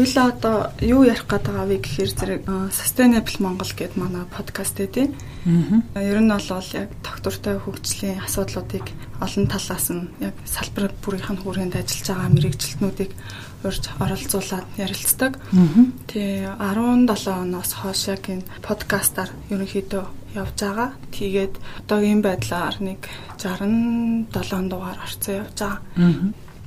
Хоёлаа одоо юу ярих гээд байгаа вэ гэхээр зэрэг Sustainable Монгол гэдэг манай подкаст дээ. Аа. Ер нь бол яг доктортой хөгжлийн асуудлуудыг олон талаас нь яг салбар бүрийнх нь хүрээнд ажиллаж байгаа мэрэгжилтнүүдийг урьж оролцуулаад ярилцдаг. Тий 17 оноос хойш яг энэ подкастаар ерөнхийдөө явж байгаа. Тэгээд одоогийн байдлаар нэг 67 дугаар орцсон явж байгаа.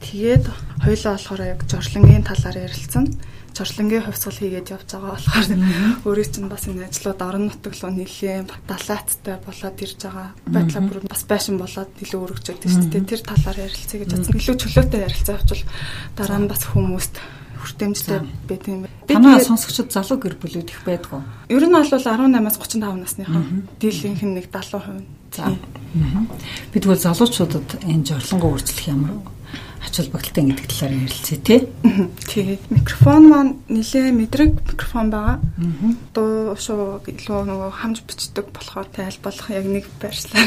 Тэгээд хоёлаа болохоор яг жорлонгийн талаар ярилцсан. Жорлонгийн хувьсгал хийгээд явж байгаа болохоор өөрөө чинь бас энэ ажлууд орон нутаг руу нэлээд далаацтай болоод ирж байгаа. Байдлаа бүр бас байшин болоод илүү өргөжөөд шүү дээ. Тэр талаар ярилцъя гэж бодсон. Илүү чөлөөтэй ярилцаа авчвал дараа нь бас хүмүүст хүртээмжтэй байт юм. Танаа сонсогчд залуу гэр бүлүүд их байдгүй. Ер нь бол 18-аас 35 насныхан дийлийнх нь нэг 70%. За. Бид бол залуучуудад энэ жорлонгоо үржлэх ямар ач холбогдолтой гэдэг талаар ярилцъя тий. Тэгээд микрофон маань нэлээ мэдрэг микрофон байгаа. Дуу шуу илүү нөгөө хамж бичдэг болохоор тайлбарлах яг нэг байршлаа.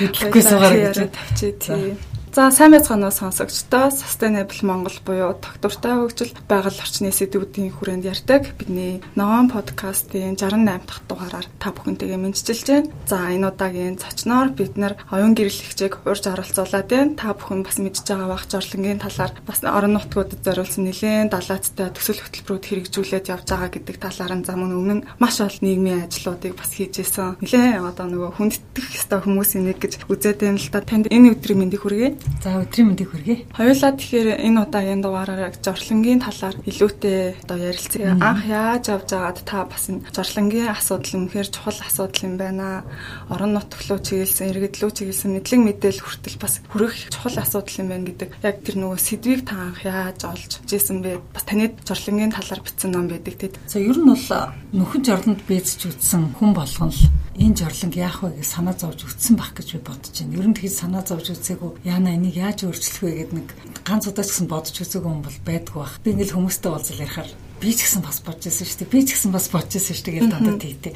Хэлэхгүй суугаар гэж тавьчих тий. За сайн байцгаана сонсогчдоо Sustainable Монгол буюу доктортой хөгжил байгаль орчны сэдвүүдийн хүрээнд ярьдаг бидний Ногоон подкастын 68 дахь дугаараар та бүхэнтэйгээ мэдчилж байна. За энэ удаагийн зочноор бид нар оюун гэрэл хичээг урьж оролцуулаад байна. Та бүхэн бас мэдж байгаа бах жорлонгийн талаар бас орон нутгуудад зориулсан нэлээд далаацтай төсөл хөтөлбөрүүд хэрэгжүүлээд явж байгаа гэдэг талаар нь зам өмнө маш олон нийгмийн ажлуудыг бас хийж исэн. Нэлээд одоо нөгөө хүндэтгэх ёстой хүмүүсийн нэг гэж үзээд байна л та. Танд энэ өдрийн мэндийг хүргэе. За өдрийн мэндийг хүргэе. Хоёулаа тэгэхээр энэ удаагийн дугаараар зорлонгийн талаар илүүтэй одоо ярилцъя. Анх яаж авж агаад та бас энэ зорлонгийн асуудал үнэхээр чухал асуудал юм байна. Орон нутг руу чиглэсэн, иргэдлүү чиглэсэн мэдлэг мэдээлэл хүртэл бас хүрэх чухал асуудал юм байна гэдэг. Яг тэр нөгөө сэдвийг та анх яаж олж ижсэн бэ? Бас таны зорлонгийн талаар бичсэн ном байдаг тийм. За ер нь бол нөхөн жорлонд бийцж үтсэн хүн болгон л энэ жорлонг яах вэ гэж санаа зовж үтсэн бах гэж би бодож байна. Ер нь тэгж санаа зовж үтсээгүү яана энийг яаж өөрчлөх вэ гэдэг нэг ганц удаач гэсэн бодож үзээгүй юм бол байдгүй бах. Би ингээл хүмүүстэй уулзал ярихаар би ч гэсэн бас бодож байсан шүү дээ. Би ч гэсэн бас бодож байсан шүү дээ гэж дандаа тийтэй.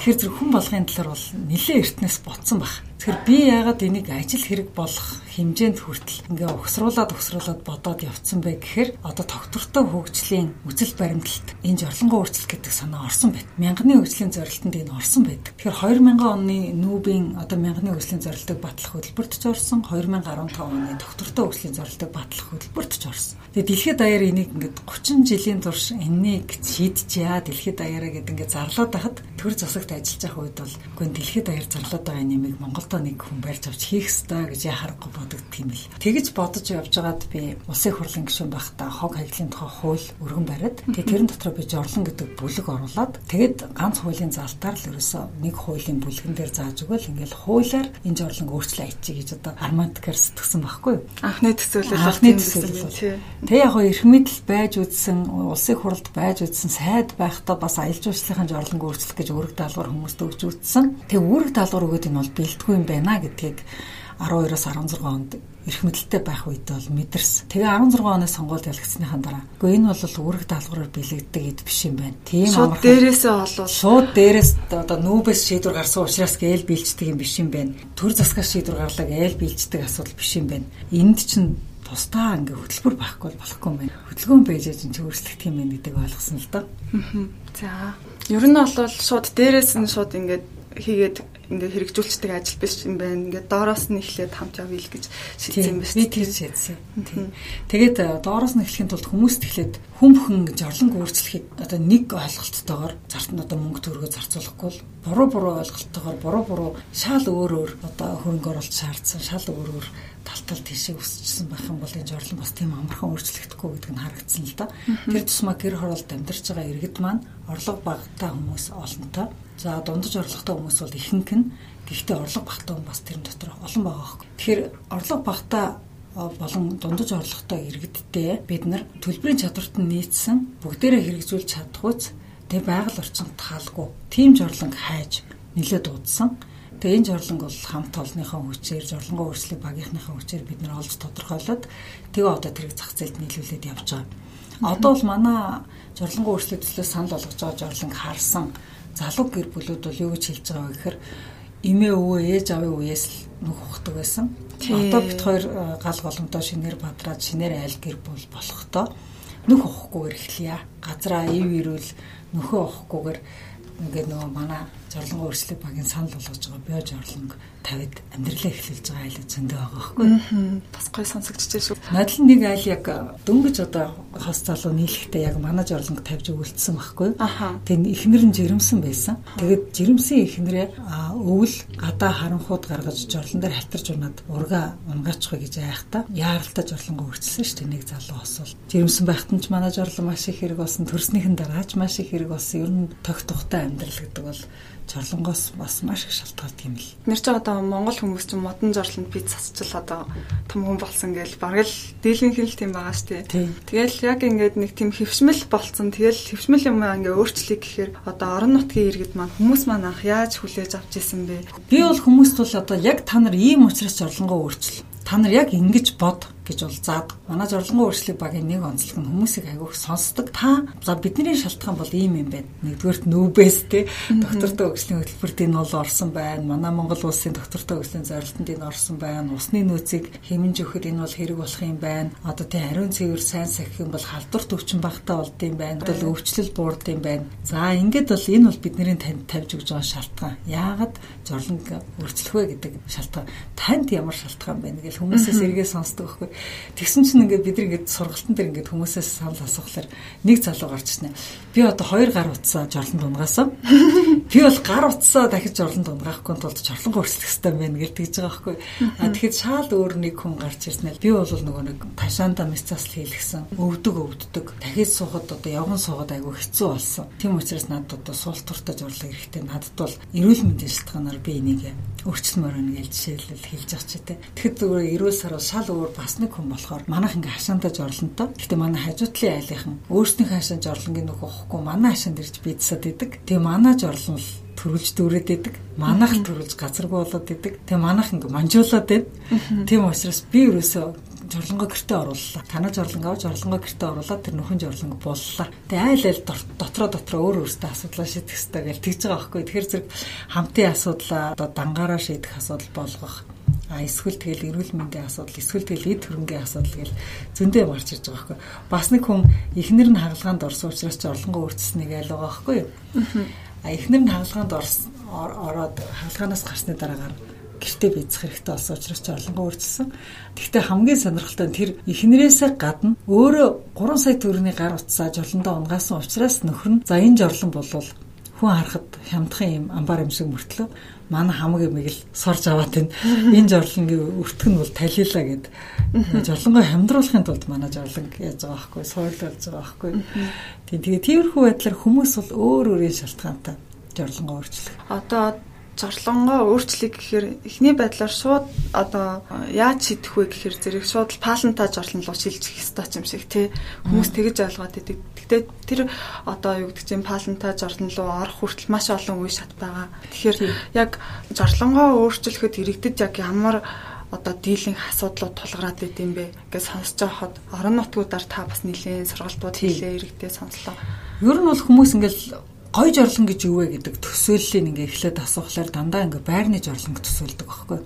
Тэгэхээр зэрэг хүн болгоны талаар бол нэлээд эртнээс ботсон бах. Тэгэхээр би яагаад энийг ажил хэрэг болох хэмжээнд хүртэл ингээ өгсруулад өгсруулад бодоод явцсан бэ гэхээр одоо тогтвортой хөгжлийн үзэл баримталд энэ жорлонгоо өөрчлөлт гэдэг санаа орсон байт. Мянганы хөгжлийн зорилтонд энэ орсон байдаг. Тэгэхээр 2000 оны нүүбийн одоо мянганы хөгжлийн зорилтыг батлах хөтөлбөрт ч орсон. 2015 оны тогтвортой хөгжлийн зорилтыг батлах хөтөлбөрт ч орсон. Тэгээ дэлхийд даяар энийг ингээд 30 жилийн турш энийг шийдчихээ дэлхийд даяараа гэдэг ингээд зарлаад байхад төр засагт ажиллаж байх үед бол үгүй дэлхийд даяар зарлаад байгаа нэмийг Монголд одоо нэг хүн барьж авч хийх ёстой гэж яхахгүй бодогдох юм бэл. Тэгэж бодож явж байгаад би улсын хурлын гишүүн байхдаа хог хаягдлын тухай хууль өргөн бариад тэгээд тэрэн дотор би жорлон гэдэг бүлэг оруулаад тэгээд ганц хуулийн залтаар л ерөөсөө нэг хуулийн бүлгэн дээр зааж өгөөл ингээл хуулиар энэ жорлон өөрчлөө ичиж гэж одоо армантикэр сэтгсэн байхгүй юу? Анхны төсөөлөл анхны төсөөлөл. Тэг яг гоо эрх мэдэл байж үзсэн улсын хуралд байж үзсэн сайд байхдаа бас аялал жуулчлалын жорлонг өөрчлөх гэж үүрэг даалгавар хүмүүст өгч үзсэн. Тэг үүрэг даалгавар өгөөд энэ бол бэлтгүй юм байна гэдгийг 12-оос 16 онд эрх мэдэлтэй байх үед бол мэдэрсэн. Тэгээ 16 оны сонгуульд ялгцсныхаа дараа. Гэхдээ энэ бол үүрэг даалгавраар бэлэгддэг эд биш юм байна. Тийм амар. Шууд дээрээсээ олвол шууд дээрээс одоо нүүбэс шийдвэр гарсан учраас гээл бэлждэг юм биш юм байна. Төр засгаас шийдвэр гарлаа гээл бэлждэг асуудал биш юм байна. Энд чинь тусдаа ингээ хөтөлбөр байхгүй болохгүй юм байна. Хөтөлгөөн байж чинь өөрчлөгдөх юм байна гэдэг ойлгосон л доо. За. Ер нь бол шууд дээрээс нь шууд ингээд хийгээд ингээ хэрэгжүүлчдэг ажил биш юм байна. Ингээ доороос нь эхлээд хамт явъя л гэж шийдсэн байна. Би тэр шийдсэн. Тэгээд э, доороос нь эхлэхийн тулд хүмүүст эхлээд хүн бүхэн жорлонг өөрчлөхийг одоо нэг ойлголттойгоор зартанд одоо мөнгө төгрөгөө зарцуулахгүй л буруу буруу ойлголттойгоор буруу буруу шал өөр өөр одоо хөрөнгө оруулалт шаардсан шал өөр өөр тал тал тийшээ өсчихсэн байх юм бол энэ жорлон бас тийм амархан өөрчлөгдөхгүй гэдэг нь харагдсан л да. Тэр тусмаа гэр хороолт амьдарч байгаа иргэд маань орлого багтаа хүмүүс олонтой За дундаж орлоготой хүмүүс бол ихэнх нь гэхдээ орлого багтаа хүн бас тэр дотор олон байгаа хөөе. Тэгэхээр орлого багтаа болон дундаж орлоготой иргэдтэй бид нар төлбөрийн чадварт нь нийцсэн бүгдээрээ хэрэгжүүлж чадхгүйц тэг байгаль орчинд таалгүй тийм жорлонг хайж нэлээд дуудсан. Тэгээ энэ жорлонг бол хамт олонныхоо хүчээр жорлонгоо өөрчлөлт багийнхныхаа хүчээр бид нар олж тодорхойлоод тэгээ одоо тэрийг зах зээлд нийлүүлээд явж байгаа. Одоо бол манай жорлонгоо өөрчлөлт төлөө санал болгож байгаа жорлонг харсан залуу гэр бүлүүд бол юу гэж хэлж байгаа вэ гэхээр эмээ өвөө ээж аавын үеэс л нүх ухдаг байсан. Одоо бит хоёр э, гал голомдоо шинээр бадраад шинээр айл гэр бүл болохдоо нөх ухахгүйгээр эхлэе. Газраа ив ирүүл нөхөө ухахгүйгээр ингээд нөгөө манай жорлонго өөрчлөлт багийн санал болгож байгаа био жорлонго тавид амьдралаа эхлүүлж байгаа айл зөндөө байгаа байхгүй. Бас гой сонсогдчихжээ шүү. Надад нэг айл яг дөнгөж одоо хос залуу нийлэхдээ яг манай жорлонго тавьж өгүүлсэн байхгүй. Тэг ихнэр нь жирэмсэн байсан. Тэгээд жирэмсэн ихнэрээ өвөл гадаа харанхууд гаргаж жорлон дээр халтарж унаад урга унгаачихгүй гэж айхтаа яаралтай жорлонго өөрчлсөн шүү дээ нэг залуу освол. Жирэмсэн байхад нь ч манай жорлон маш их хэрэг болсон. Төрснийхэн дараач маш их хэрэг болсон. Ер нь тог тухтай амьдрал гэдэг бол жорлонгоос бас маш их шалтгаалдаг юм л. Нэр чи одоо Монгол хүмүүс чинь модон жорлонд би цацчил одоо том хүн болсон гэж бараг л дийлэнх л тийм байгаа шүү дээ. Тэгэл яг ингээд нэг тийм хөвшмөл болцсон. Тэгэл хөвшмөл юм ингээ өөрчлөе гэхээр одоо орон нутгийн иргэд маань хүмүүс маань анх яаж хүлээж авч исэн бэ? Би бол хүмүүст бол одоо яг та нар ийм учраас жорлонгоо өөрчлө. Та нар яг ингэж бод гэж бол заад манай зорилгын өөрчлөлт багийн нэг онцлог нь хүмүүсийг агиух сонсдог. Та за бидний шалтгаан бол ийм юм байна. Нэгдүгээрт нүүбэс те доктортой өгслийн хөтөлбөрт энэ бол орсон байна. Манай Монгол улсын доктортой өгслийн зорилтонд энэ орсон байна. Усны нөөцийг хэмнж өгөхөд энэ бол хэрэг болох юм байна. Одоо тий ариун цэвэр сайн сахих юм бол халдварт өвчин багтаа болд юм байна. Одоо өвчлөл буурд юм байна. За ингээд бол энэ бол бидний танд тавьж өгж байгаа шалтгаан. Яагаад зорилго өөрчлөх вэ гэдэг шалтгаан. Танд ямар шалтгаан байна гэж хүмүүсээс эргээ сонсдог байхгүй Тэгсэн чинь ингээд бид ингээд сургалтын дээр ингээд хүмүүсээс санал асуухлаар нэг залуу гарч ирсэн. Би одоо хоёр гар утсаа жорлон дунгаасан. Би бол гар утсаа дахиж жорлон дунгаахгүй тулд жорлон өөрчлөх хэрэгтэй байна гэж тэгж байгаа байхгүй. А тэгэхэд шаал өөр нэг хүн гарч ирсэн. Би бол нөгөө нэг ташаанда мисцаас хийлгсэн. Өвдөг өвддөг. Дахиж суухад одоо явган суугаад айгүй хэцүү болсон. Тийм учраас надад одоо суултуртай жорлог эрэхтэй. Надад бол эрүүл мэндийн шалтгаанаар би энийг өөрчлөмөр байна гэж жишээлбэл хэлж байгаа ч тийм. Тэгэхэд зүгээр эрүүл сар шал өөр бас нэг хүн болохоор манайх ингээ хашаантаа жорлонтой. Гэхдээ манай хажуутлын айлынхан өөрсдийн хашаан жорлонгийн нөхөө хохгүй манай хашаанд ирж бидсад идэг. Тэгээ манай жорлон л төрүүлж дүүрээд идэг. Манайх л төрүүлж газаргүй болоод идэг. Тэгээ манайх ингээ манжуулаад байна. Тийм учраас би ерөөсөө жорлонгоо гэртээ орууллаа. Танаа жорлонго авч жорлонгоо гэртээ оруулаад тэр нөхөн жорлонго боллоо. Тэгээ айл айл дотроо дотроо өөр өөртөө асуудлаа шийдэх хэрэгтэй гэж тэгж байгаа байхгүй. Тэгэхээр зэрэг хамтын асуудлаа одоо дангаараа шийдэх асуудал болгох а эсвэл тэгэл эрүүл мэндийн асуудал эсвэл тэгэл эд хөрөнгөний асуудал гэл зөндөө марч ирж байгаа байхгүй. Бас нэг хүн эхнэр нь хагалгаанд орсон учраас ч орлонгоо өөрчлөснийг айл байгаа байхгүй. А эхнэр нь хагалгаанд ороод хагалгаанаас гарсны дараагаар гэртээ бийцэх хэрэгтэй болсон учраас ч орлонгоо өөрчилсөн. Гэхдээ хамгийн сонирхолтой нь тэр эхнэрээсээ гадна өөрөө 3 сая төгрөгийн гар утсаа жорлондоо унгаасан учраас нөхөр нь за энэ жорлон болвол хүн харахад хямдхан юм амбар юм шиг мөртлөө манай хамаг юмыг л сорж аваад байна. Энэ жорлонгийн өртг нь бол талилаа гэд. Жорлонгоо хамдруулахын тулд манай жорлон яаж байгаа байхгүй суурлуулж байгаа байхгүй. Тийм тэгээ тиймэрхүү байдлаар хүмүүс бол өөр өөрийн шалтгаантай жорлонгоо өөрчлөх. Одоо зорлонгоо өөрчлөе гэхээр эхний байдлаар шууд одоо яаж шийдэх вэ гэхээр зэрэг шууд паланта жорлон руу шилжих ёстой юм шиг тий хүмүүс тэгэж ойлгоод идэг. Гэтэ тэр одоо юу гэдэг чинь паланта жорлон руу орох хүртэл маш олон үе шат байгаа. Тэгэхээр яг жорлонгоо өөрчлөхөд иргэдэд яг ямар одоо дийлэнх асуудлууд тулгараад байд юм бэ гэж сонсож байхад орон нутгуудаар та бас нэлээд сургалтууд хийлээ иргэдээ сонслоо. Ер нь бол хүмүүс ингээл гой жорлон гэж юу вэ гэдэг төсөөллийг ингээ эхлээд асуухлаар дандаа ингээ байрны жорлонг төсөөлдөг байхгүй.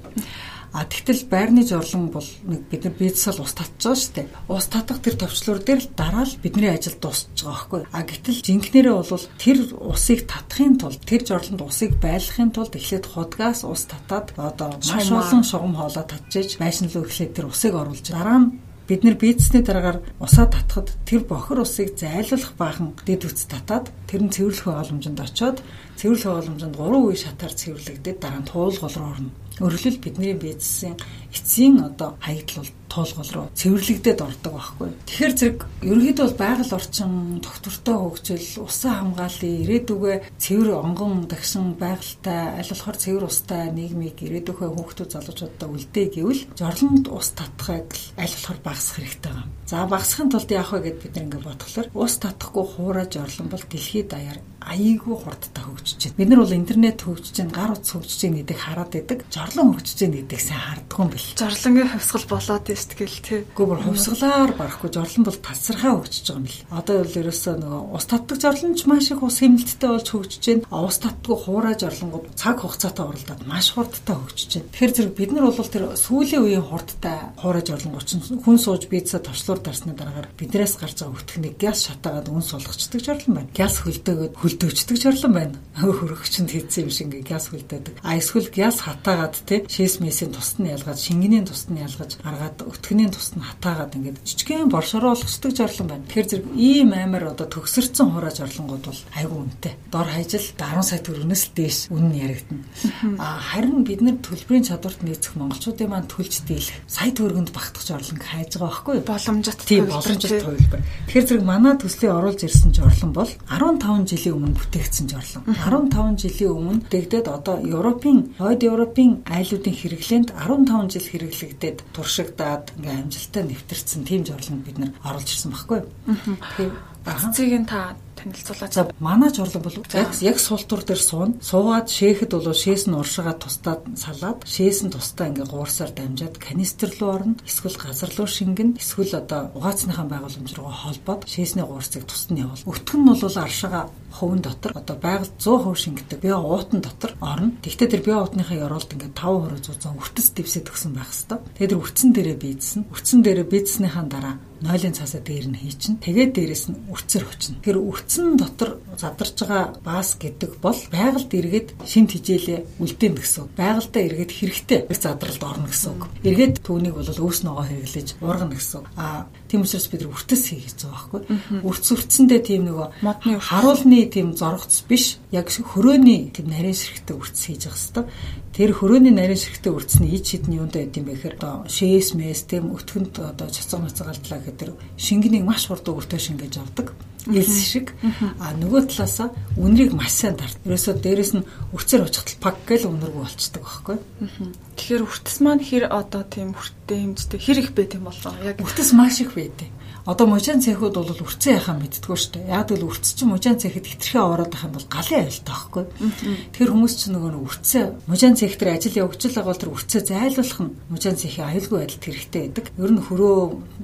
А тэгтэл байрны жорлон бол нэг бид нар бизнесэл ус татж байгаа шүү дээ. Ус татах тэр төвчлөр дээр л дараа л бидний ажил дуусч байгаа байхгүй. А гэтэл жинкнэрээ бол тэр усыг татахын тулд тэр жорлонд усыг байлгахын тулд эхлээд худгаас ус татаад одоо маш олон шугам хоолоо татчихж байшин руу эхлээд тэр усыг оруулж дараа нь Бид нэр бизнесний дараагаар усаа татхад тэр бохор усыг зайлуулах баахан дэд үс татаад тэр нь цэвэрлэх боломжинд очоод цэвэрлэх боломжинд 3 үе шатаар цэвэрлэгдээд дараа нь туулгол руу орно. Өөрөлдөл бидний бизнесийн эцсийн одоо хаягдл бол туулгал руу цэвэрлэгдээд ордог байхгүй. Тэгэхээр зэрэг ерөнхийдөө бол байгаль орчин тогтвортой хөгжил, усан хамгааллын ирээдүгөө цэвэр онгон дагшин байгальтай аль болохоор цэвэр устай нийгмийг ирээдүйхөө хүүхдүүд залуучуудаа үлдээ гэвэл жорлонд ус татхайг аль болохоор багасгах хэрэгтэй байна. За багасхын тулд яах вэ гэд бид нэг ингэ бодглохлоор ус татахгүй хуурай жорлон бол дэлхийд даяар аяйгүй хурдтай хөгжиж байна. Бид нар бол интернет хөгжиж байна, гар утас хөгжиж байна гэдгийг хараад байдаг. Жорлон хөгжиж байгаа гэдгийг сайн харддаг юм бэл. Жорлонгийн хувьсгал болоод байна тэгэл тий. Гүбэр хувьсгалаар барахгүй жорлон бол тасархаа хөгжиж байгаа юм бэл. Одоо бол ерөөсөө нөгөө ус татдаг жорлонч маш их ус хэмнэлттэй болж хөгжиж байна. Ус татдаг хуурай жорлонгууд цаг хугацаатай уралдаад маш хурдтай хөгжиж байна. Тэгэхээр зэрэг бид нар бол тэр сүүлийн үеийн хурдтай хуурай жорлонгууд чинь хүн сууж пицца товчлуур дарсны дараагаар биднээс гарч байгаа өтгөнийг гяс шатаагаад үн сулгачдаг жорлон байна. Гяс хөлдөөгөөд хөлдөөчдөг жорлон байна. Хөрөгчөнд хийсэн юм шиг гяс хөлдөөдөг. А эсвэл гяс хатаагаад те шээс месийн тусад нь ялгаад шингэний тусад нь ялгаж гаргаад өтгөний тусад нь хатаагаад ингээд жижигхэн боршоруулгачдаг жорлон байна. Тэгэхээр зэрэг ийм амар одоо төгсөрцөн хураа жорлонгууд бол айгүй үнэтэй. Дор хаяжл 10 сая төгрөгнөөс дээш үнэн яригдана. А харин бид нар төлбөрийн чадварт нийцэх монголчуудын маань төлж дийлэх сая төгрөгөнд багтах жорлон хайж байгаа байхгүй юу? Боломжит тийм боломжит хувилбар. Тэгэхээр зэрэг манай төслийн оруулж ирсэн жорлон бол 15 жилийн өмнө бүтээгдсэн жорлон. 15 жилийн өмнө дэгдээд одоо Европын хойд Европын айлуудын хэрэглээнд 15 жил хэрэглэгдээд туршигдаад ингээм амжилттай нэвтэрсэн тийм жорлон бид нар оруулж ирсэн байхгүй юу? Тэгэхээр Цэцгийг та танилцуулаач. За манай журлан бол яг яг суултур дээр суун. Суугаад шээхэд бол шээс нь уршигаа тустаад салаад шээс нь тустаа ингээ гуурсаар дамжаад канистр руу орно. Эсвэл газар руу шингэн. Эсвэл одоо угаацныхаа байгууламж руу холбоод шээсний гуурцыг тусад нь явуул. Өтгөн нь бол аршигаа хувин дотор одоо байгаль 100% шингэдэг бие уутан дотор орно. Тэгвэл тэр бие уутныхаа ёроолт ингээ 5% зузаан үртэс дэвсэд өгсөн байх хэвээр. Тэгээд тэр үрцэн дээрээ бийдсэн. Үрцэн дээрээ бийдснийхаа дараа нойлын цаасаа дээр нь хийчин. Тэгээд дээрэс нь үрцэр хүчин. Тэр үрцэн дотор задарч байгаа баас гэдэг бол байгальд эргээд шимт хижээлээ үлдээн гэсэн. Байгальдаа эргээд хэрэгтэй задралд орно гэсэн үг. Эргээд түүнийг бол өөс ногоо хэрэглэж ургана гэсэн. Аа тийм учраас бид үртэс хийх гэсэн байхгүй. Үрц үрцэндээ тийм нөгөө модны харуулны тийм зоргоц биш. Яг хөрөөний тийм нарийн ширхтээ үрц хийж байгаа хэвээр Тэр хөрөөний нарийн ширхтээ үрдсний ид шидний юундаа байд юм бэ гэхээр одоо шээс мэс тэм өтгөнд одоо цоцоо мацгалдлаа гэдэг шингэнийг маш хурд өртөө шингээж авдаг элс шиг а нөгөө талаасаа үнрийг маш сайн тарт. Ерөөсөө дээрэс нь үрцээр очихтал паг гэл үнэргүй болцдог байхгүй. Тэгэхээр үртэс маань хэр одоо тийм хүртээ хэмждэг хэр их байт юм болоо яг үртэс маш их байдаг. Одоо мужаан цехүүд бол үрцэн яхаа мэддэггүй шүү дээ. Яг л үрц чинь мужаан цехэд хитрхээ ороод байх юм бол галын аюултай байхгүй. Тэр хүмүүс чинь нөгөө үрцэн мужаан цех дээр ажил явуулж байгаа бол тэр үрцээ зайлуулах нь мужаан цехийн аюулгүй байдалд хэрэгтэй байдаг. Ер нь хөрөө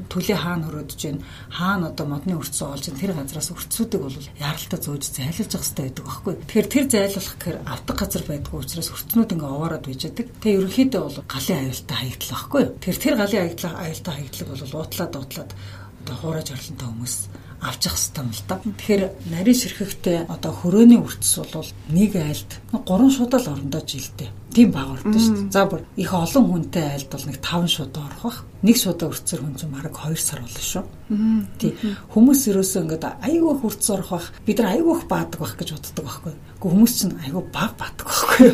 төлөө хаана хөрөөдөж байна. Хаана одоо модны үрцэн олж байна. Тэр газраас үрцүүдийг бол яралтай зөөж зайлуулж явах хэрэгтэй байдаг байхгүй. Тэгэхээр тэр зайлуулах гэхээр автаг газар байдгүй учраас үрцнүүд ингээ овоороод байж байдаг. Тэгээ ерөнхийдөө бол галын аюултай хаягдл байхгүй. Тэр тэр галын аюултай хаягдлыг бол уутлаад уутлаад одоо хуураж орлонтой хүмүүс авч явах хэрэгтэй юм л да. Тэгэхээр нарийн ширхэгтэй одоо хөрөөний үрцс бол нэг айлд 3 шудал орондоо жилдээ. Тийм баг ордог шүү дээ. За бүр их олон хүнтэй айлд бол нэг 5 шудаа орох бах. Нэг шудаа үрцээр хүн чинь бараг 2 сар болно шүү. Тий. Хүмүүс ерөөсөө ингээд айгүй хүрц орох бах. Бид нар айгүйх баадаг бах гэж боддог байхгүй. Гэхдээ хүмүүс чинь айгүй баг баадаг байхгүй.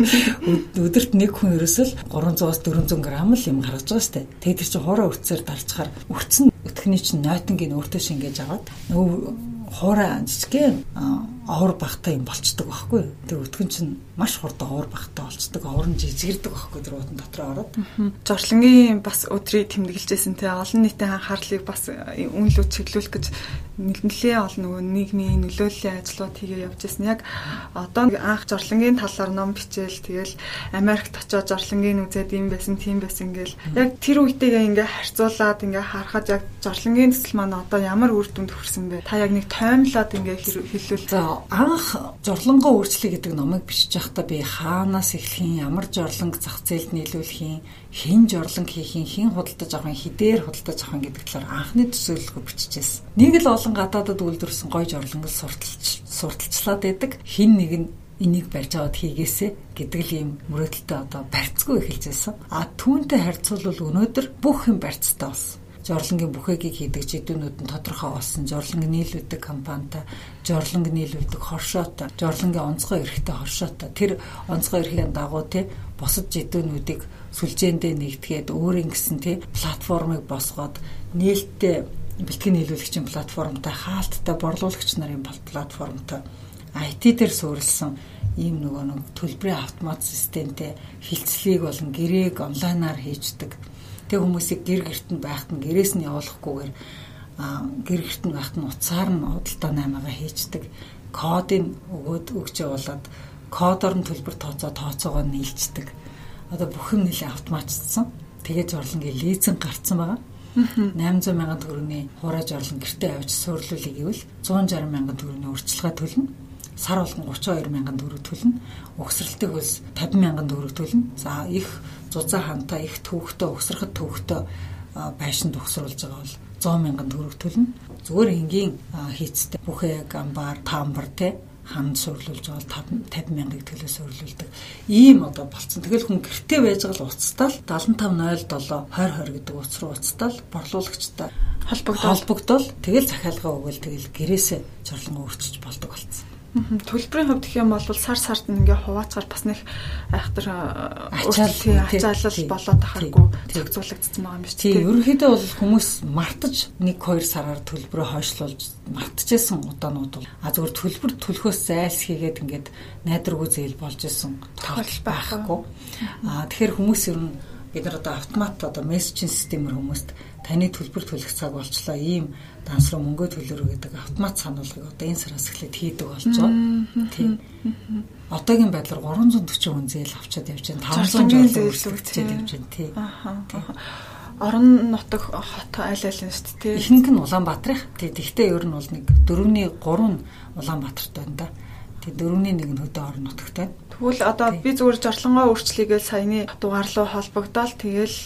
Өдөрт нэг хүн ерөөсөө л 300-аас 400 г л юм гаргаж байгаа шүү дээ. Тэгээд чинь хоороо үрцээр дарчхаар үрцэн өтгөний чинь нойтонгийн өөртөө шингээж аваад нөгөө хоороо жижигхэн овор багтай юм болцдог байхгүй. Тэр өтгөн чинь маш хурдан овор багтай болцдог. Овор нь жижигэрдэг байхгүй уутан дотор ороод. Зорлонгийн бас өдрийг тэмдэглэжсэн те олон нийтийн анхаарлыг бас үнэлүү чиглүүлэх гэж нэлээ олон нөгөө нийгмийн нөлөөллийн ажлууд хийгээ явж байсан. Яг одоо анх зорлонгийн талаар ном бичээл тэгэл Америкт очиод зорлонгийн үзээд юм байсан, тийм байсан ингээл яг тэр үетэйгээ ингээ харьцуулаад ингээ харахад яг зорлонгийн төсөл маань одоо ямар үр дүнд хүрсэн бэ? Та яг нэг тоймлоод ингээ хэлвэл. Анх зорлонгоо өөрчлөе гэдэг номыг бичиж байхдаа би хаанаас эхлэх юм, ямар зорлонг зах зээлд нийлүүлэх юм, хэн жорлон хийх юм, хэн худалдаж авах юм, хідээр худалдаж авах юм гэдэг талаар анхны төсөөлөлгөө бичижсэн. Нэг л олон гадаадад үйлдвэрсэн гой жорлонгол сурталч сурталчлаад байдаг. Хин нэг нь энийг барьж аваад хийгээсэ гэдэг л юм мөрөөдөлтөй одоо барьцгүй эхэлж байсан. А түүнтэй харьцуулбал өнөөдөр бүх юм барьцтай болсон жорлонгийн бүхэгийг хийдэг жидүүнүүд нь тодорхой болсон. Жорлонг нийлүүлдэг компанитай, жорлонг нийлүүлдэг хоршоотой, жорлонгийн онцгой эрхтэй хоршоотой. Тэр онцгой эрхийн дагуу те бусад жидүүнүүдийг сүлжээндээ нэгтгээд өөрийн гэсэн те платформыг босгоод нээлттэй бэлтгэн нийлүүлэгчийн платформтай хаалттай борлуулагч нарын платформтой IT дээр суурилсан ийм нөгөө нэг төлбөрийн автомат системтэй хилцлийг болон гэрээг онлайнаар хийждэг тэг хүмүүсийг гэр герт нь байхад нь гэрээс нь явуулахгүйгээр гэр герт нь байхад нь уцаар нь худалдаа наймаага хийждэг кодыг өгөөд өгч явуулаад кодоор нь төлбөр тооцоо тооцоогоо нийлцдэг одоо бүх юм нэлээ автоматжсан. Тэгээд жорлонгийн лизинг гарцсан байгаа. 800 мянган төгрөгийн хурааж орлон гэртээ авч суурлуулъя гэвэл 160 мянган төгрөгийн урьдчилгаа төлнө сар болгон 32 мянган төгрөг төлнө. Угсралтыг бас 50 мянган төгрөг төлнө. За их зузаан ханта их төвхтөө угсрахад төвхтөө байшинд угсруулж байгаа бол 100 мянган төгрөг төлнө. Зүгээр энгийн хийцтэй бүхээ гамбар, тамбар те ханд суурлуулж байгаа 50 мянгаыг төлөө суурлуулдаг. Ийм одоо болцсон. Тэгэл хүн гэртээ байж байгаа л уцтаал 7507 2020 гэдэг утас руу уцтаал борлуулагчтай холбогдол холбогдол тэгэл захиалга өгөөл тэгэл гэрээсээ жорлон өөрчилж болдог болсон. Төлбөрийн хувьд гэх юм бол сар сард ингээ хуваацгаар бас нэг айхтар ачаалал болоод тахааргүй зохицуулагдсан байгаа юм биш үү? Тийм. Ерөнхийдөө бол хүмүүс мартаж 1 2 сараар төлбөрөө хойшлуулж мартажсэн удаанууд бол а зөвхөн төлбөр төлөхөөс зайлс хийгээд ингээд найдваргүй зээл болж исэн тохиолдол байхгүй. А тэгэхээр хүмүүс ер нь бид нар одоо автомат одоо мессежинг системээр хүмүүст таны төлбөр төлөх цаг болчлоо ийм данс руу мөнгө төлөрөө гэдэг автомат сануулгыг одоо энэ сараас эхлээд хийдэг байгаа. Тийм. Одоогийн байдлаар 340 хүн зээл авчаад явж байна. 500 зээл үргэлжлүүлээд явж байна. Тийм. Орон нутаг хот аль аль нь шүү дээ. Ихэнх нь Улаанбаатарх. Тийм. Тэгтээ ер нь бол нэг 4-ний 3 нь Улаанбаатарт байна да. Тийм 4-ний 1 нь хөдөө орон нутагт байна. Тэгвэл одоо би зүгээр жортлонгоо өөрчлөгээд саяны дугаар руу холбогдоод тэгэл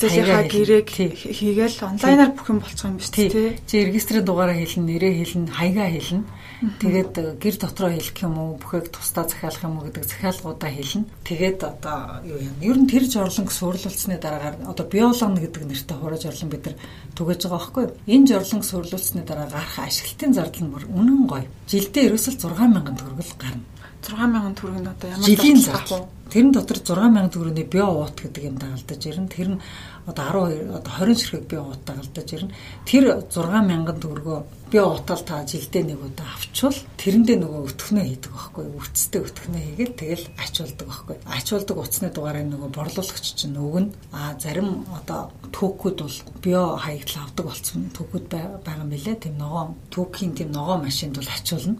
зэлийнхаа гэрээг хийгээл онлайнаар бүх юм болчих юм биш тий. Чи регистрийн дугаараа хэлнэ, нэрээ хэлнэ, хаягаа хэлнэ. Тэгээд э, гэр дотроо хэлэх юм уу, бүхээг тусдаа захиалах юм уу гэдэг захиалгуудаа хэлнэ. Тэгээд одоо юу юм? Ер нь тэр жорлонг суурлуулсны дараагаар одоо биологи гэдэг нэртэй хураж жорлон бид нар түгэж байгаа байхгүй юу? Энэ жорлонг суурлуулсны дараа гарах ашиглалтын зардал нь бүр үнэн гоё. Жилдээ ерөөсөл 6000 төгрөг л гарна. 6000 төгрөг нь одоо ямар жилийн зардал Тэрэн дотор 6000 төгрөгийн био уут гэдэг юм дагалдаж ирнэ. Тэр нь одоо 12 одоо 20 ширхэг био уут дагалдаж ирнэ. Тэр 6000 төгрөгөө би утал та жилдээ нэг удаа авчвал тэрэндээ нөгөө өтгнөө хийдэг байхгүй үрцтэй өтгнөө хийгээл тэгэл ачуулдаг байхгүй. Ачуулдаг утасны дугаараа нөгөө борлуулагч чинь өгнө. А зарим одоо түүхүүд бол био хаягдл авдаг болсон түүхүүд байгаа мэлээ тийм ногоо түүхийн тийм ногоо машинд бол ачуулна.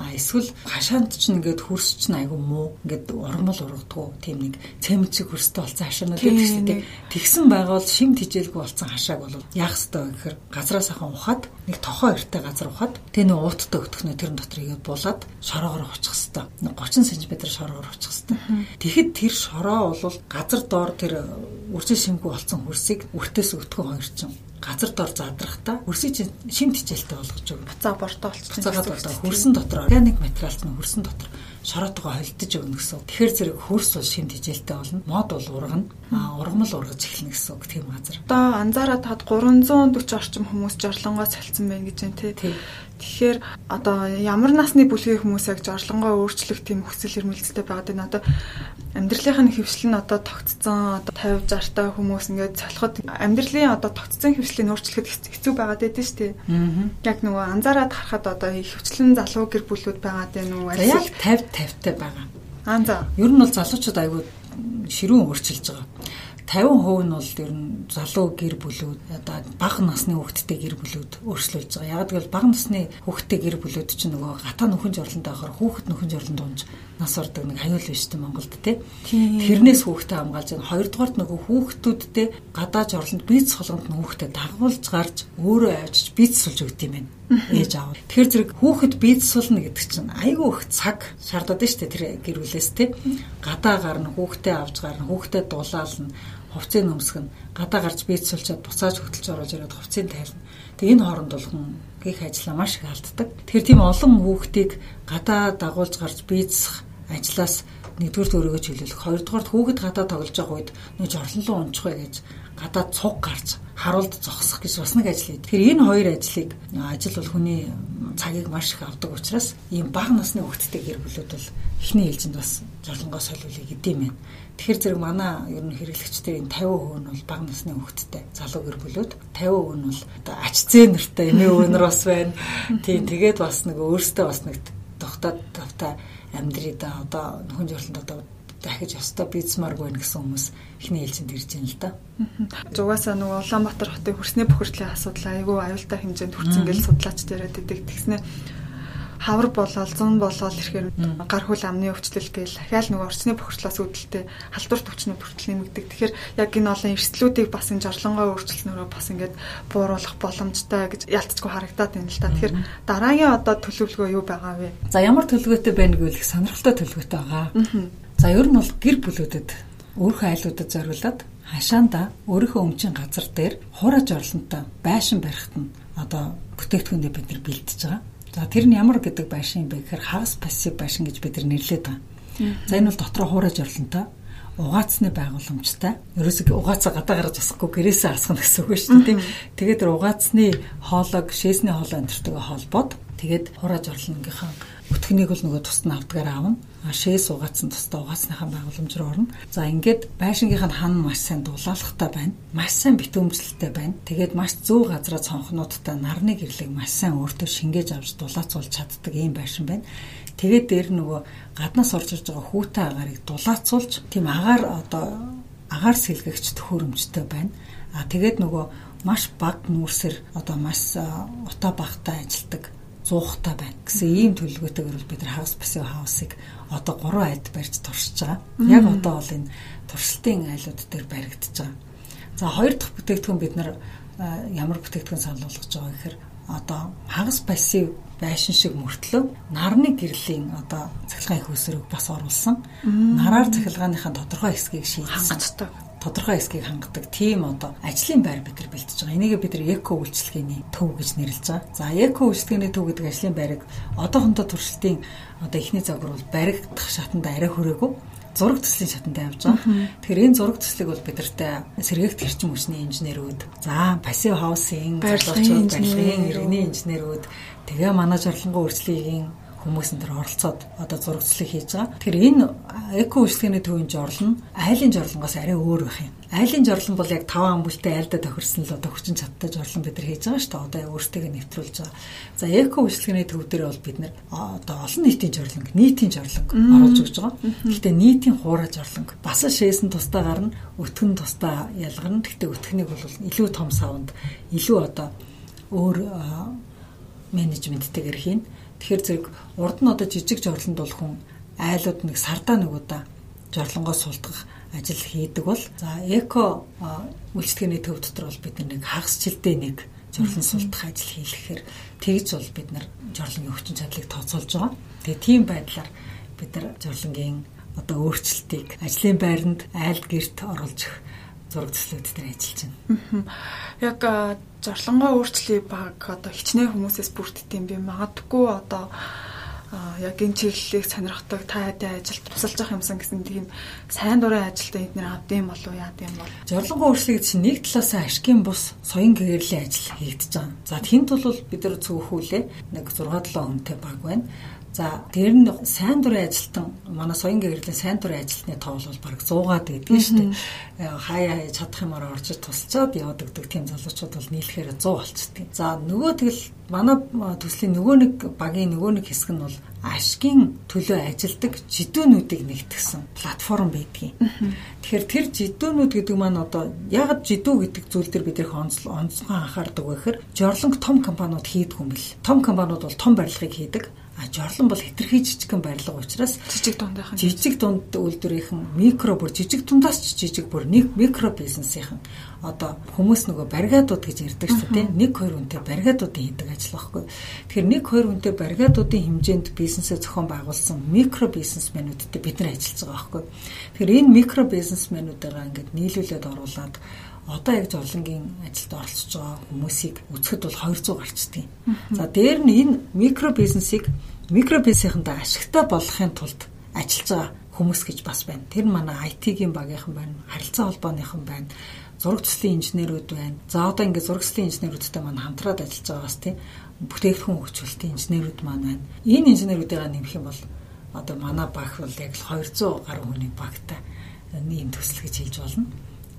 А эсвэл хашаанд чинь ингээд хөрс чинь айгу муу ингээд ургамал ургадгүй тийм нэг цемцэг хөрстэй болсон хашаанууд гэдэг тэгсэн байгаа бол шим тижээлгүй болсон хашааг бол яах ёстой гэхээр газраас ахын ухаад нэг тохоо эрттэй газар ухаад тэгээ нэг ууттай өтөхнөө тэрэн дотор игээд булаад шороогоор очих хэвээр 30 см шороогоор очих хэвээр тэгэхэд тэр шороо бол газар доор тэр үржил шимгүй болсон хөрсийг үртээс өтгөн хоёр чинь газар дор задрахта хөрсийг шим тижээлтэй болгож өгнө. Буцаа бортой болчихсон. Буцаагаад одоо хөрсөн дотор органик материалч нь хөрсөн дотор шороотойгоо холдож өгнө гэсэн. Тэгэхээр зэрэг хөрс бол шим тижээлтэй болно. Мод бол ургана. Ургамал ургаж эхэлнэ гэсэн үг тийм газар. Одоо анзаараад тад 340 орчим хүмүүс жорлонгоо салцсан байна гэж байна тий. Тэгэхээр одоо ямар насны бүлгийн хүмүүс яг жорлонгоо өөрчлөх тийм хүсэл эрмэлзэлтэй байгаад байна. Одоо амьдралынхаа хөвшил нь одоо тогтцсон одоо 50 60 та хүмүүс ингээд цолоход амьдралын одоо тогтцсон хөвшлийг өөрчлөхөд хэцүү байгаад байдаг шүү дээ. Яг нөгөө анзаараад харахад одоо хөвчлэн залуу гэр бүлүүд байгаад байна уу? Яг 50 50-тай байгаа. Аа за. Ер нь бол залуучууд айгүй ширүүн өөрчилж байгаа. 50% нь бол ер нь залуу гэр бүлүүд одоо бага насны хүүхэдтэй гэр бүлүүд өөрчлөлж байгаа. Яг гэвэл бага насны хүүхэдтэй гэр бүлүүд чинь нөгөө гатаа нөхөн жорлонтой байхаар хүүхэд нөхөн жорлон дуунж нас ордог нэг аюул биш үү Монголд те. Тэрнээс хүүхдээ хамгаалж байгаа. Хоёрдугаарт нөгөө хүүхдүүдтэй гадаа жорлонд бийц солонд хүүхдээ дагуулж гарч өөрөө авчиж бийц сулж өгд юм байна ээж аав. Тэгэхээр зэрэг хүүхэд бийцсүүлнэ гэдэг чинь айгүй их цаг шаардаад дээ тэр гэр бүлээс те. Гадаа гарна хүүхдээ авч гарна хүүхдээ дулаална хувцсыг нөмсгөн гадаа гарч бийцсүүлчихэд буцааж хөтөлж оруулж ирээд хувцсыг тайлна. Тэгээ энэ хооронд бол хүн хийх ажлаа маш их алддаг. Тэгэхээр тийм олон хүүхдийг гадаа дагуулж гарч бийцсэх ажлаас нэгдүгээр төрөгөө чөлөөлөх, хоёрдугаар хүүхэд гадаа тоглож байгаа үед нэг жорлонлоо унчих вэ гэж гадаа цуг гарч харуулд зогсох гэж бас нэг ажил хийдэг. Тэгэхээр энэ хоёр ажлыг ажил бол хүний цагийг маш их авдаг учраас ийм бага насны хүүхэдтэй гэр бүлүүд бол эхний ээлжинд бас жорлонгоо солиулъя гэдэм юм. Тэгэхээр зэрэг манай ер нь хэрэглэгчдийн 50% нь бол бага насны хүүхэдтэй залуу гэр бүлүүд 50% нь бол одоо ач зээ нэртэй эмээ өвнөр бас байна. Тийм тэгээд бас нэг өөртөө бас нэг тогтоод тавтай амьдрий да одоо нөхөн жорлонд одоо дахиж ёстой бицмаргүй гэсэн хүмүүс эхний ээлжинд ирж байна л да. Зугаасаа нөгөө Улаанбаатар хотын хөрсний бохирдлын асуудал айгүй аюултай хэмжээнд хүрсэн гэж судлаач яриад байдаг. Тэгснэ хавар болоод зун болоод ирэхээр гар хөл амны өвчлөл гээл ахаал нөгөө орчны бохирдлоос үүдэлтэй халдвар төвчнүүд хүртэл нэмэгдэг. Тэгэхээр яг энэ олон эрсдлүүдийг бас энэ жорлонгоо өөрчлөлтнөрөө бас ингээд бууруулах боломжтой гэж ялцчгүй харагдаад байна л та. Тэгэхээр дараагийн одоо төлөвлөгөө юу байгаа вэ? За ямар төлөвлөгөөтэй байна гэвэл их сонирхолтой төлөвлөгөөтэй байгаа. За ер нь бол гэр бүлүүдэд өөрийнхөө айлуудад зориулаад хашаанда өөрийнхөө өмчийн газар дээр хуураж орлонтой байшин барихт нь одоо бүтээгдэхүүнээ бид нар бэлдэж байгаа. За тэр нь ямар гэдэг байшин бэ гэхээр хагас пассив байшин гэж бид нар нэрлэдэг байгаа. За энэ бол дотроо хуураж орлонтой угаацны байгууламжтай. Ерөөсөө угаацаа гадаа гаргаж асахгүй гэрээсээ асгах гэсэн үг шүү дээ. Тэгээд тэр угаацны хоолойг шээсний хоолой энтертэйгээ холбоод тэгээд хурааж орлонгийнхаа өтгөнийг бол нөгөө тусад нь авдгаар аавна. Шээс угаацсан тусдаа угаацныхаа байгууламж руу орно. За ингээд байшингийнх нь хан маш сайн дулаалгатай байна. Маш сайн битүүмжлэлтэй байна. Тэгээд маш зөв газараа цонхнуудтай нарны гэрлийг маш сайн өөртөө шингээж авч дулаацуулж чаддаг ийм байшин байна. Тэгээд дээр нөгөө гаднаас орж ирж байгаа хүүтэй агаарыг дулаацуулж тийм агаар одоо агаар сэлгэгч төхөөрөмжтэй байна. А тэгээд нөгөө маш баг нүүрсэр одоо маш утаа багтай ажилдаг зуухтай байна гэсэн ийм төлөвлөгөөтэйгээр бол бид нар хаус пассив хаусыг одоо 3 айлд барьж туршиж байгаа. Яг одоо бол энэ туршилтын айлууд дээр баригдаж байгаа. За хоёр дахь бүтээгдэхүүн бид нар ямар бүтээгдэхүүн санал болгож байгаа гэхээр одоо хагас пассив байшин шиг мөртлөө нарны гэрлийн одоо цахилгаан их өсрөг бас оруулсан. Нараар цахилгааныхаа тодорхой хэсгийг шийдсэн тодорхой хэсгийг хангадаг тийм одоо ажлын байр бид нар бэлтэж байгаа. Энийг бид нар эко үйлчлэгээний төв гэж нэрлэж байгаа. За эко үйлчлэгээний төв гэдэг ажлын байрыг одоохондоо туршилтын одоо эхний загвар бол баригдах шатанд арай хүрээгүй зураг төслийн шатанд авж байгаа. Тэгэхээр энэ зураг төслийг бол бидэртээ сэргээгт хэрчим хүчний инженерүүд, за пассив хаусинг, барилгын иргэний инженерүүд, тэгээ манай жарлангуй үржлэгийн хүмүүс энэ төр оролцоод одоо зурагцлыг хийж байгаа. Тэгэхээр энэ эко үйлчлэгээний төвийн жорлон айлын жорлонгоос арай өөр байх юм. Айлын жорлон бол яг 5 амбултай айлдаа тохирсон л одоо хүчин чадтай жорлон бид нар хийж байгаа шүү дээ. Одоо өөртөө нэвтрүүлж байгаа. За эко үйлчлэгээний төв дээр бол бид нар одоо олон нийтийн жорлонг, нийтийн жорлонг оруулж өгч байгаа. Гэхдээ нийтийн хуурай жорлонг бас шээсэн тусдаа гарна, өтгөн тусдаа ялгарна. Гэхдээ өтгөнийг бол илүү том савнд илүү одоо өөр менежменттэйгээр хийн. Тэгэхээр зэрэг урд нь одоо жижиг жорлонд бол хүн айлууд нэг сардаа нөгөөдөө жорлонгоос сулдгах ажил хийдэг бол за эко үйлчлэгээний төв дотор бол бид нэг хагасчльдээ нэг жорлон сулдах ажил хийлгэхээр тэгж бол бид нар жорлонгийн хүчин чадлыг тооцоолж байгаа. Тэгээ тийм байдлаар бид нар жорлонгийн одоо өөрчлөлтийг ажлын байранд айлд гэрт оруулж зураг төслүүд дээр ажиллаж байна. Яг зорлонгоо өөрчлөе баг одоо хичнээн хүмүүсээс бүрддэг юм би магадгүй одоо яг энэ чиглэлийг сонирхдаг та хэдийн ажилд тусалж явах юмсан гэсэн тийм сайн дурын ажилтаа эдгээр авдсан болов яа гэм бол зорлонгоо өөрчлөе гэсэн нэг талаас ашигын бус соён гэрлийн ажил хийгдэж байгаа. За тэнд бол бид нар зөвхүүлээ нэг 6 7 хүнтэй баг байна. За дээр нь сайн дурын ажилтан манай соён гэрлийн сайн дурын ажилтны тоо бол бараг 100-аад байдаг шүү дээ. Хаяа чадах юмар орж тусалцаад явдаг тийм залуучууд бол нийлэхээр 100 болчихдээ. За нөгөө тэгэл манай төслийн нөгөө нэг багийн нөгөө нэг хэсэг нь бол ашгийн төлөө ажилдаг жидүүнүүдийг нэгтгсэн платформ байдгийг. Тэгэхээр тэр жидүүнүүд гэдэг маань одоо яг жидүү гэдэг зүйл дээр бид их онцгой анхаардаг гэхээр жорлонг том компаниуд хийдэг юм бэл. Том компаниуд бол том барилгыг хийдэг А жорлон бол хитрхи жижигхэн барилга учраас жижиг дундайхан жижиг дунд үйлдвэрийнхэн микро бүр жижиг дундаас ч жижиг бүр нэг микро бизнесийнхэн одоо хүмүүс нөгөө баригадууд гэж ярьдаг шүү дээ нэг хоёр үнэтэй баригадуудын хийдэг ажил байхгүй. Тэгэхээр нэг хоёр үнэтэй баригадуудын хэмжээнд бизнесээ зохион байгуулсан микро бизнесмэнүүдтэй бид нар ажиллаж байгаа байхгүй. Тэгэхээр энэ микро бизнесмэнүүдээрээ ингээд нийлүүлээд оруулаад одоо яг зовлонгийн ажилд оролцож байгаа хүмүүсийг үзэхэд бол 200 гарчдгийг. За дээр нь энэ микро бизнесийг микро бизнесийнхэнтэй ашигтай болгохын тулд ажиллаж байгаа хүмүүс гэж бас байна. Тэр манай IT-ийн багийнхан байна, харилцаа холбооныхан байна, зураг төслийн инженерүүд байна. За одоо ингээд зураг төслийн инженерүүдтэй маань хамтраад ажиллаж байгаа бас тийм бүтээгдэхүүн хөгжүүлэлтийн инженерүүд маань байна. Энэ инженерүүдийг нэмэх юм бол одоо манай баг бол яг л 200 гаруй хүний багтай ийм төсөл гэж хэлж болно.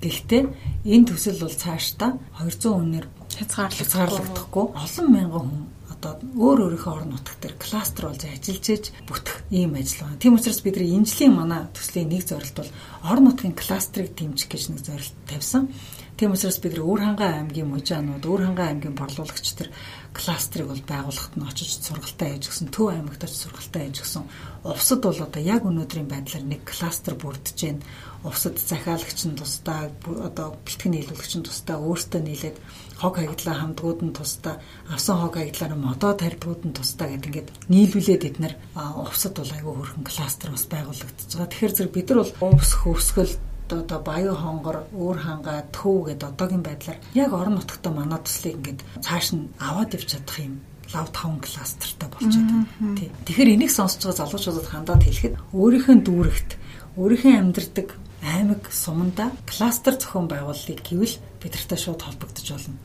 Гэхдээ энэ төсөл бол цаашдаа 200 хүнээр хязгаарлагдахгүй олон мянган хүн одоо өөр өөрийнхөө орон нутгт төр кластер болж ажиллаж ээж бүтэх ийм ажил байна. Тийм учраас бид нар энэжлийн манай төслийн нэг зорилт бол орон нутгийн кластерыг дэмжих гэж нэг зорилт тавьсан. Тийм учраас бид өөр хангаа аймгийн мужаанууд, өөр хангаа аймгийн борлуулагч нар кластерыг бол байгуулахад нь очиж сургалтаа хийж гисэн, Төв аймагт очиж сургалтаа хийж гисэн. Увсад бол одоо яг өнөөдрийн байдлаар нэг кластер бүрдэж байна. Увсад захиалагч нь тусдаа, одоо бэлтгэн нийлүүлэгч нь тусдаа өөртөө нийлээд хог хаягдлаа хамтгууд нь тусдаа, авсан хог хаягдлаар модоо тарьдгууд нь тусдаа гэдэг ингээд нийлүүлээд бид нар увсад бол айгүй хөрхэн кластер бас байгуулагдаж байгаа. Тэгэхээр зэрэг бид нар бол увс хөвсгөл одоо баян хонгор, өөр хангаа, төв гэдэг одоогийн байдлаар яг орон нутгад манай төслийг ингээд цааш нь аваад явж чадах юм лав таун кластертай байгаа. Тий. Тэгэхээр энийг сонсож байгаа залуучуудад хандаад хэлэхэд өөрийнхөө дүүрэгт, өөрийнхөө амьдардаг аймаг суманда кластер зохион байгуулалтыг гэвэл бидэртэй шууд холбогдож болно.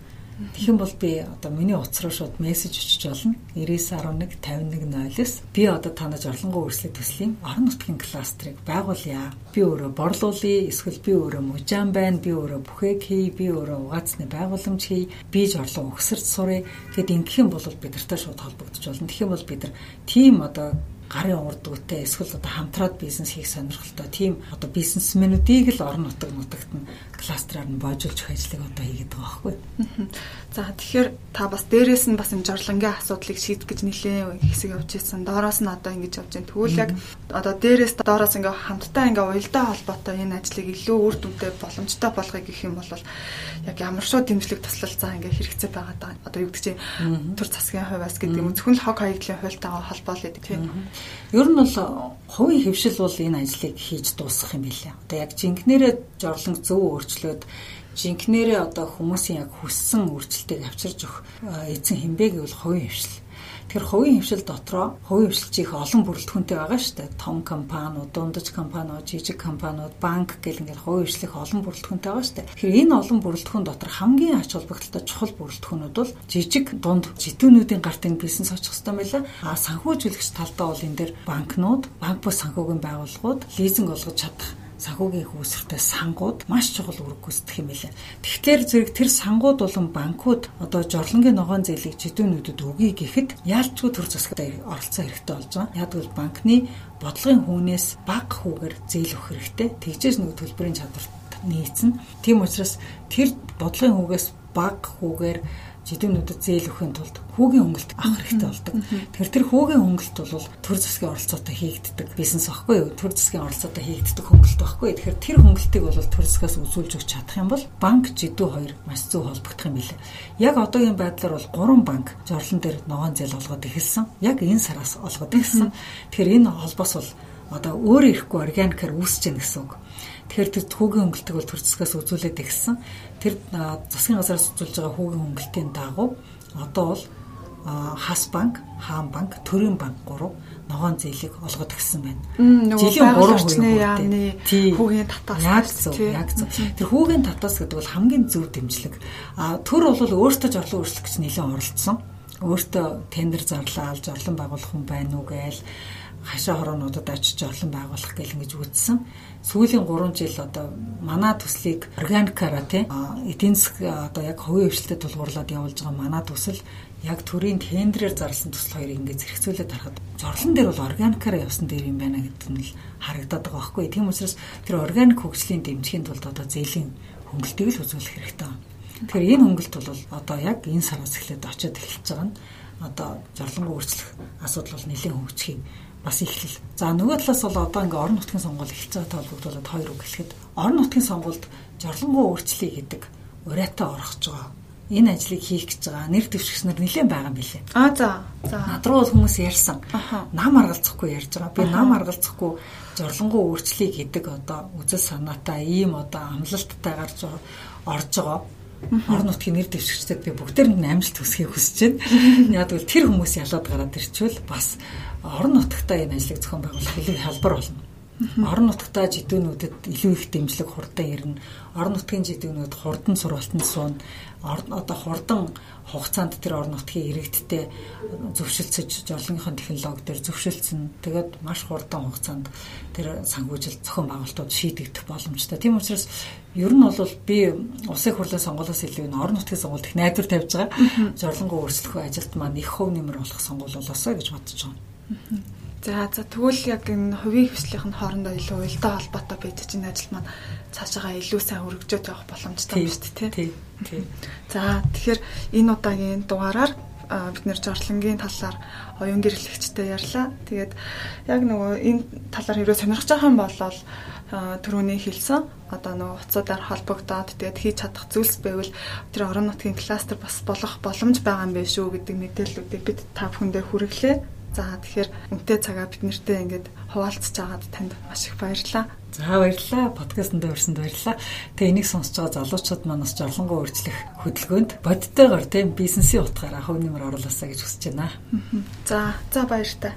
Тэгэх юм бол би одоо миний утас руу шууд мессеж өчөж болно. 9911 5109 би одоо танаж орлонгоо өрсөлдөг төслийн орон нутгийн кластерыг байгуулъя. Би өөрөө борлуулъя, эсвэл би өөрөө мужаан байна, би өөрөө бүхээг хий, би өөрөө угаацны байгууламж хий, би ч орлон өгсөрч сурыг. Тэгэд ингэх юм бол бид нартай шууд холбогдож болно. Тэгэх юм бол бид нар тийм одоо гарын урдгуутай эсвэл одоо хамтраад бизнес хийх сонирхолтой тийм одоо бизнесмэнүүдийг л орон нутаг нутагт нь кластераар нь боожулж өгөх ажлыг одоо хийгээд байгаа байхгүй. За тэгэхээр та бас дээрээс нь бас энэ жорлонгийн асуудлыг шийдэх гэж нэлээд хэсэг явж ирсэн. Доороос нь одоо ингэж явж байна. Тэгвэл яг одоо дээрээс доороос ингээ хамтдаа ингээ уялдаа холбоотой энэ ажлыг илүү үр дүнтэй боломжтой болгохыг гэх юм бол яг ямар шууд дэмжлэг туслал заа ингээ хэрэгцээ байгаа даа. Одоо юу гэдэг чинь төр засгийн хувьас гэдэг юм зөвхөн л хог хаягдлын хуультайгаа холбоол гэдэг тийм. Ер нь бол хувийн хөвшил бол энэ ажлыг хийж дуусгах юм билээ. Одоо яг жинкнэрээ жорлон зөв өөрчлөөд жинкнэрээ одоо хүмүүсийн яг хүссэн өөрчлөлтийг авчирж өгөх эзэн хинбэ гэвэл хувийн хөвшил. Тэгэхээр хувийн хвшил дотроо хувийн хвшилчийн олон бүрэлдэхүүнтэй байгаа шүү дээ. Том компаниуд, дундаж компаниуд, жижиг компаниуд, банк гэл ингээл хувийн хвшлих олон бүрэлдэхүүнтэй байгаа шүү дээ. Тэгэхээр энэ олон бүрэлдэхүүн дотор хамгийн ач холбогдолтой чухал бүрэлдэхүүнүүд бол жижиг, дунд житүүнүүдийн гарт энэ бизнес очих хэрэгтэй байлаа. А санхүүжүүлэгч талдаа бол энэ дээр банкнууд, банк бус санхүүгийн байгууллагууд лизинг олгож чадах санхүүгийн хөөсөртэй сангууд маш чухал үүрэг гүйцэтгэх юм билээ. Тэгэхээр зэрэг тэр сангууд болон банкуд одоо жорлонгийн ногоон зээлийг жидүүнүүдэд өгье гэхэд яалчгүй төр засагт оролцоо хэрэгтэй болж байгаа. Яг бол банкны бодлогын хүнээс бага хүүгээр зээл өгөх хэрэгтэй. Тэгжээс нөгөө төлбөрийн чадвар нийцнэ. Тийм учраас тэр бодлогын хүүгээс бага хүүгээр жидүүнүүдэд зээл өгөхийн тулд хүүгийн хөнгөлт авах хэрэгтэй болдог. Тэгэхээр тэр хүүгийн хөнгөлт бол төр засгийн оролцоотой хийгддэг бизнес аахгүй юу? Төр засгийн оролцоотой хийгддэг хөнгөлт байхгүй. Тэгэхээр тэр хөнгөлтийг бол төр засгаас үзүүлж өгч чадах юм бол банк жидүү хоёр маш зөв холбогдох юм билээ. Яг одоогийн байдлаар бол 3 банк жорлон дээр ногоон зээл олгоод эхэлсэн. Яг энэ сараас олгоод эхэлсэн. Тэгэхээр энэ холбоос бол одоо өөр ирэхгүй органикаар үүсэж гэнэ гэсэн үг. Тэгэхээр тэр хүүгийн хөнгөлтөг бол төр засгаас үзүүлээд эхэлсэн тэр засгийн газараас үзүүлж байгаа хүүгийн хөнгөлтийн дагуу одоо бол хас банк, хаан банк, төрийн банк гурав ногоон зээлийг олгоод өгсөн байна. Жилийн 3% яаны хүүгийн татаас яг зөв, яг зөв. Тэр хүүгийн татаас гэдэг бол хамгийн зөв дэмжлэг. А төр бол өөртөө жорлон өөрчлөх гэж нэлээд оролцсон. Өөртөө тендер зарлаа, жорлон байгуулах хүн байна уу гээл хашаа хороонуудад очиж орлон байгуулах гэл ингэж үзсэн. Сүүлийн 3 жил одоо манай төслийг органикаараа тий эдийн засаг одоо яг хувийн хвшилтэд тулгуурлаад явуулж байгаа манай төсөл яг төрийн тендерээр зарласан төсөл хоёрыг ингэж зэрэгцүүлээд харахад жорлон дээр бол органикаараа явсан дээр юм байна гэдэг нь л харагдаад байгаа байхгүй. Тийм учраас тэр органик хөгжлийн дэмжихийн тулд одоо зээлийн хөнгөлтийг л үзүүлэх хэрэгтэй. Тэгэхээр энэ хөнгөлт бол одоо яг энэ сараас эхлээд очиод эхэлж байгаа нь одоо жорлонгоо өөрчлөх асуудал бол нэлээд хөгжих юм бас эхлэл. За нөгөө талаас бол одоо ингээ орон нутгийн сонгуул эхэлж байгаа толгойдуулаад хоёр үг хэлэхэд орон нутгийн сонгуульд жорлонгоо өөрчлөе гэдэг урайтай орохж байгаа. Энэ ажлыг хийх гэж байгаа нэр дэвшигчнэр нэлээд байгаа юм билээ. Аа за. За. Над руу бол хүмүүс ярьсан. Нам аргалзахгүй ярьж байгаа. Би нам аргалзахгүй жорлонгоо өөрчлөе гэдэг одоо үзэл санаатай ийм одоо амлалттайгаар орж байгаа орон нутгийн нэр дэвшигчдэд би бүгдээр нь амжилт хүсхийг хүсэж байна. Яг бол тэр хүмүүс ялаад гараад ирчихвэл бас орон нутгатаа энэ ажлыг зохион байгуулах илүү хялбар болно. Орон нутгатаа жидүүнүүдэд илүү их дэмжлэг хурдан ирнэ. Орон нутгийн жидүүнүүд хурдан сургалтанд суун. Одоо хурдан хугацаанд тэр орон нутгийн иргэдтэй зөвшөлдсөж жорлонгийнхын технологи дээр зөвшөлдсөн. Тэгээд маш хурдан хугацаанд тэр санхүүжил зохион байгуулалтууд шийдэгдэх боломжтой. Тийм учраас ер нь бол би улсын хурлын сонгуулиас илүү энэ орон нутгийн сонгуульд их найдвар тавьж байгаа. Жорлонгоо өөрчлөх ажилд маань их хөв нэмэр болох сонгуул болоосоо гэж бодож байгаа. За за тэгвэл яг энэ хувийн хвшлийнх нь хоорондоо илүү уялдаа холбоотой байж чинь ажил маань цаашаа илүү сайн өргөжөөд явах боломжтой юм шүү дээ тий. Тий. За тэгэхээр энэ удаагийн дугаараар бид нэр жортлонгийн талаар оюун гэрлэгчтэй ярьлаа. Тэгээд яг нөгөө энэ талаар хэрвээ сонирхож байгаа юм бол түрүүний хэлсэн одоо нөгөө уцуудаар холбогдоод тэгээд хийж чадах зүйлс байвал тэр орон нутгийн кластер бас болох боломж байгаа юм биш үү гэдэг мэдээллүүдийг бид та бүхэндээ хүргэлээ. За тэгэхээр үнтэй цагаа бид нэртэй ингээд хуваалцж агаад танд маш их баярлалаа. За баярлалаа. Подкастт өрсөнд баярлалаа. Тэгээ энийг сонсож байгаа залуучууд маань бас жорлонгоо өөрчлөх хөдөлгөөнд бодтойгоор тийм бизнесийн утгаараа хөв нэмэр оруулаасаа гэж хүсэж байна. За за баяр та.